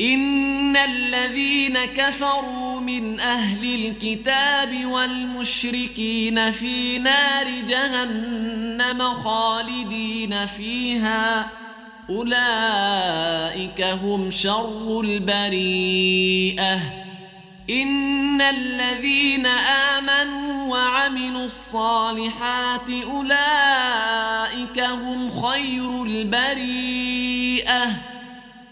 إن الذين كفروا من أهل الكتاب والمشركين في نار جهنم خالدين فيها. أولئك هم شر البريئة. إن الذين آمنوا وعملوا الصالحات أولئك هم خير البريئة.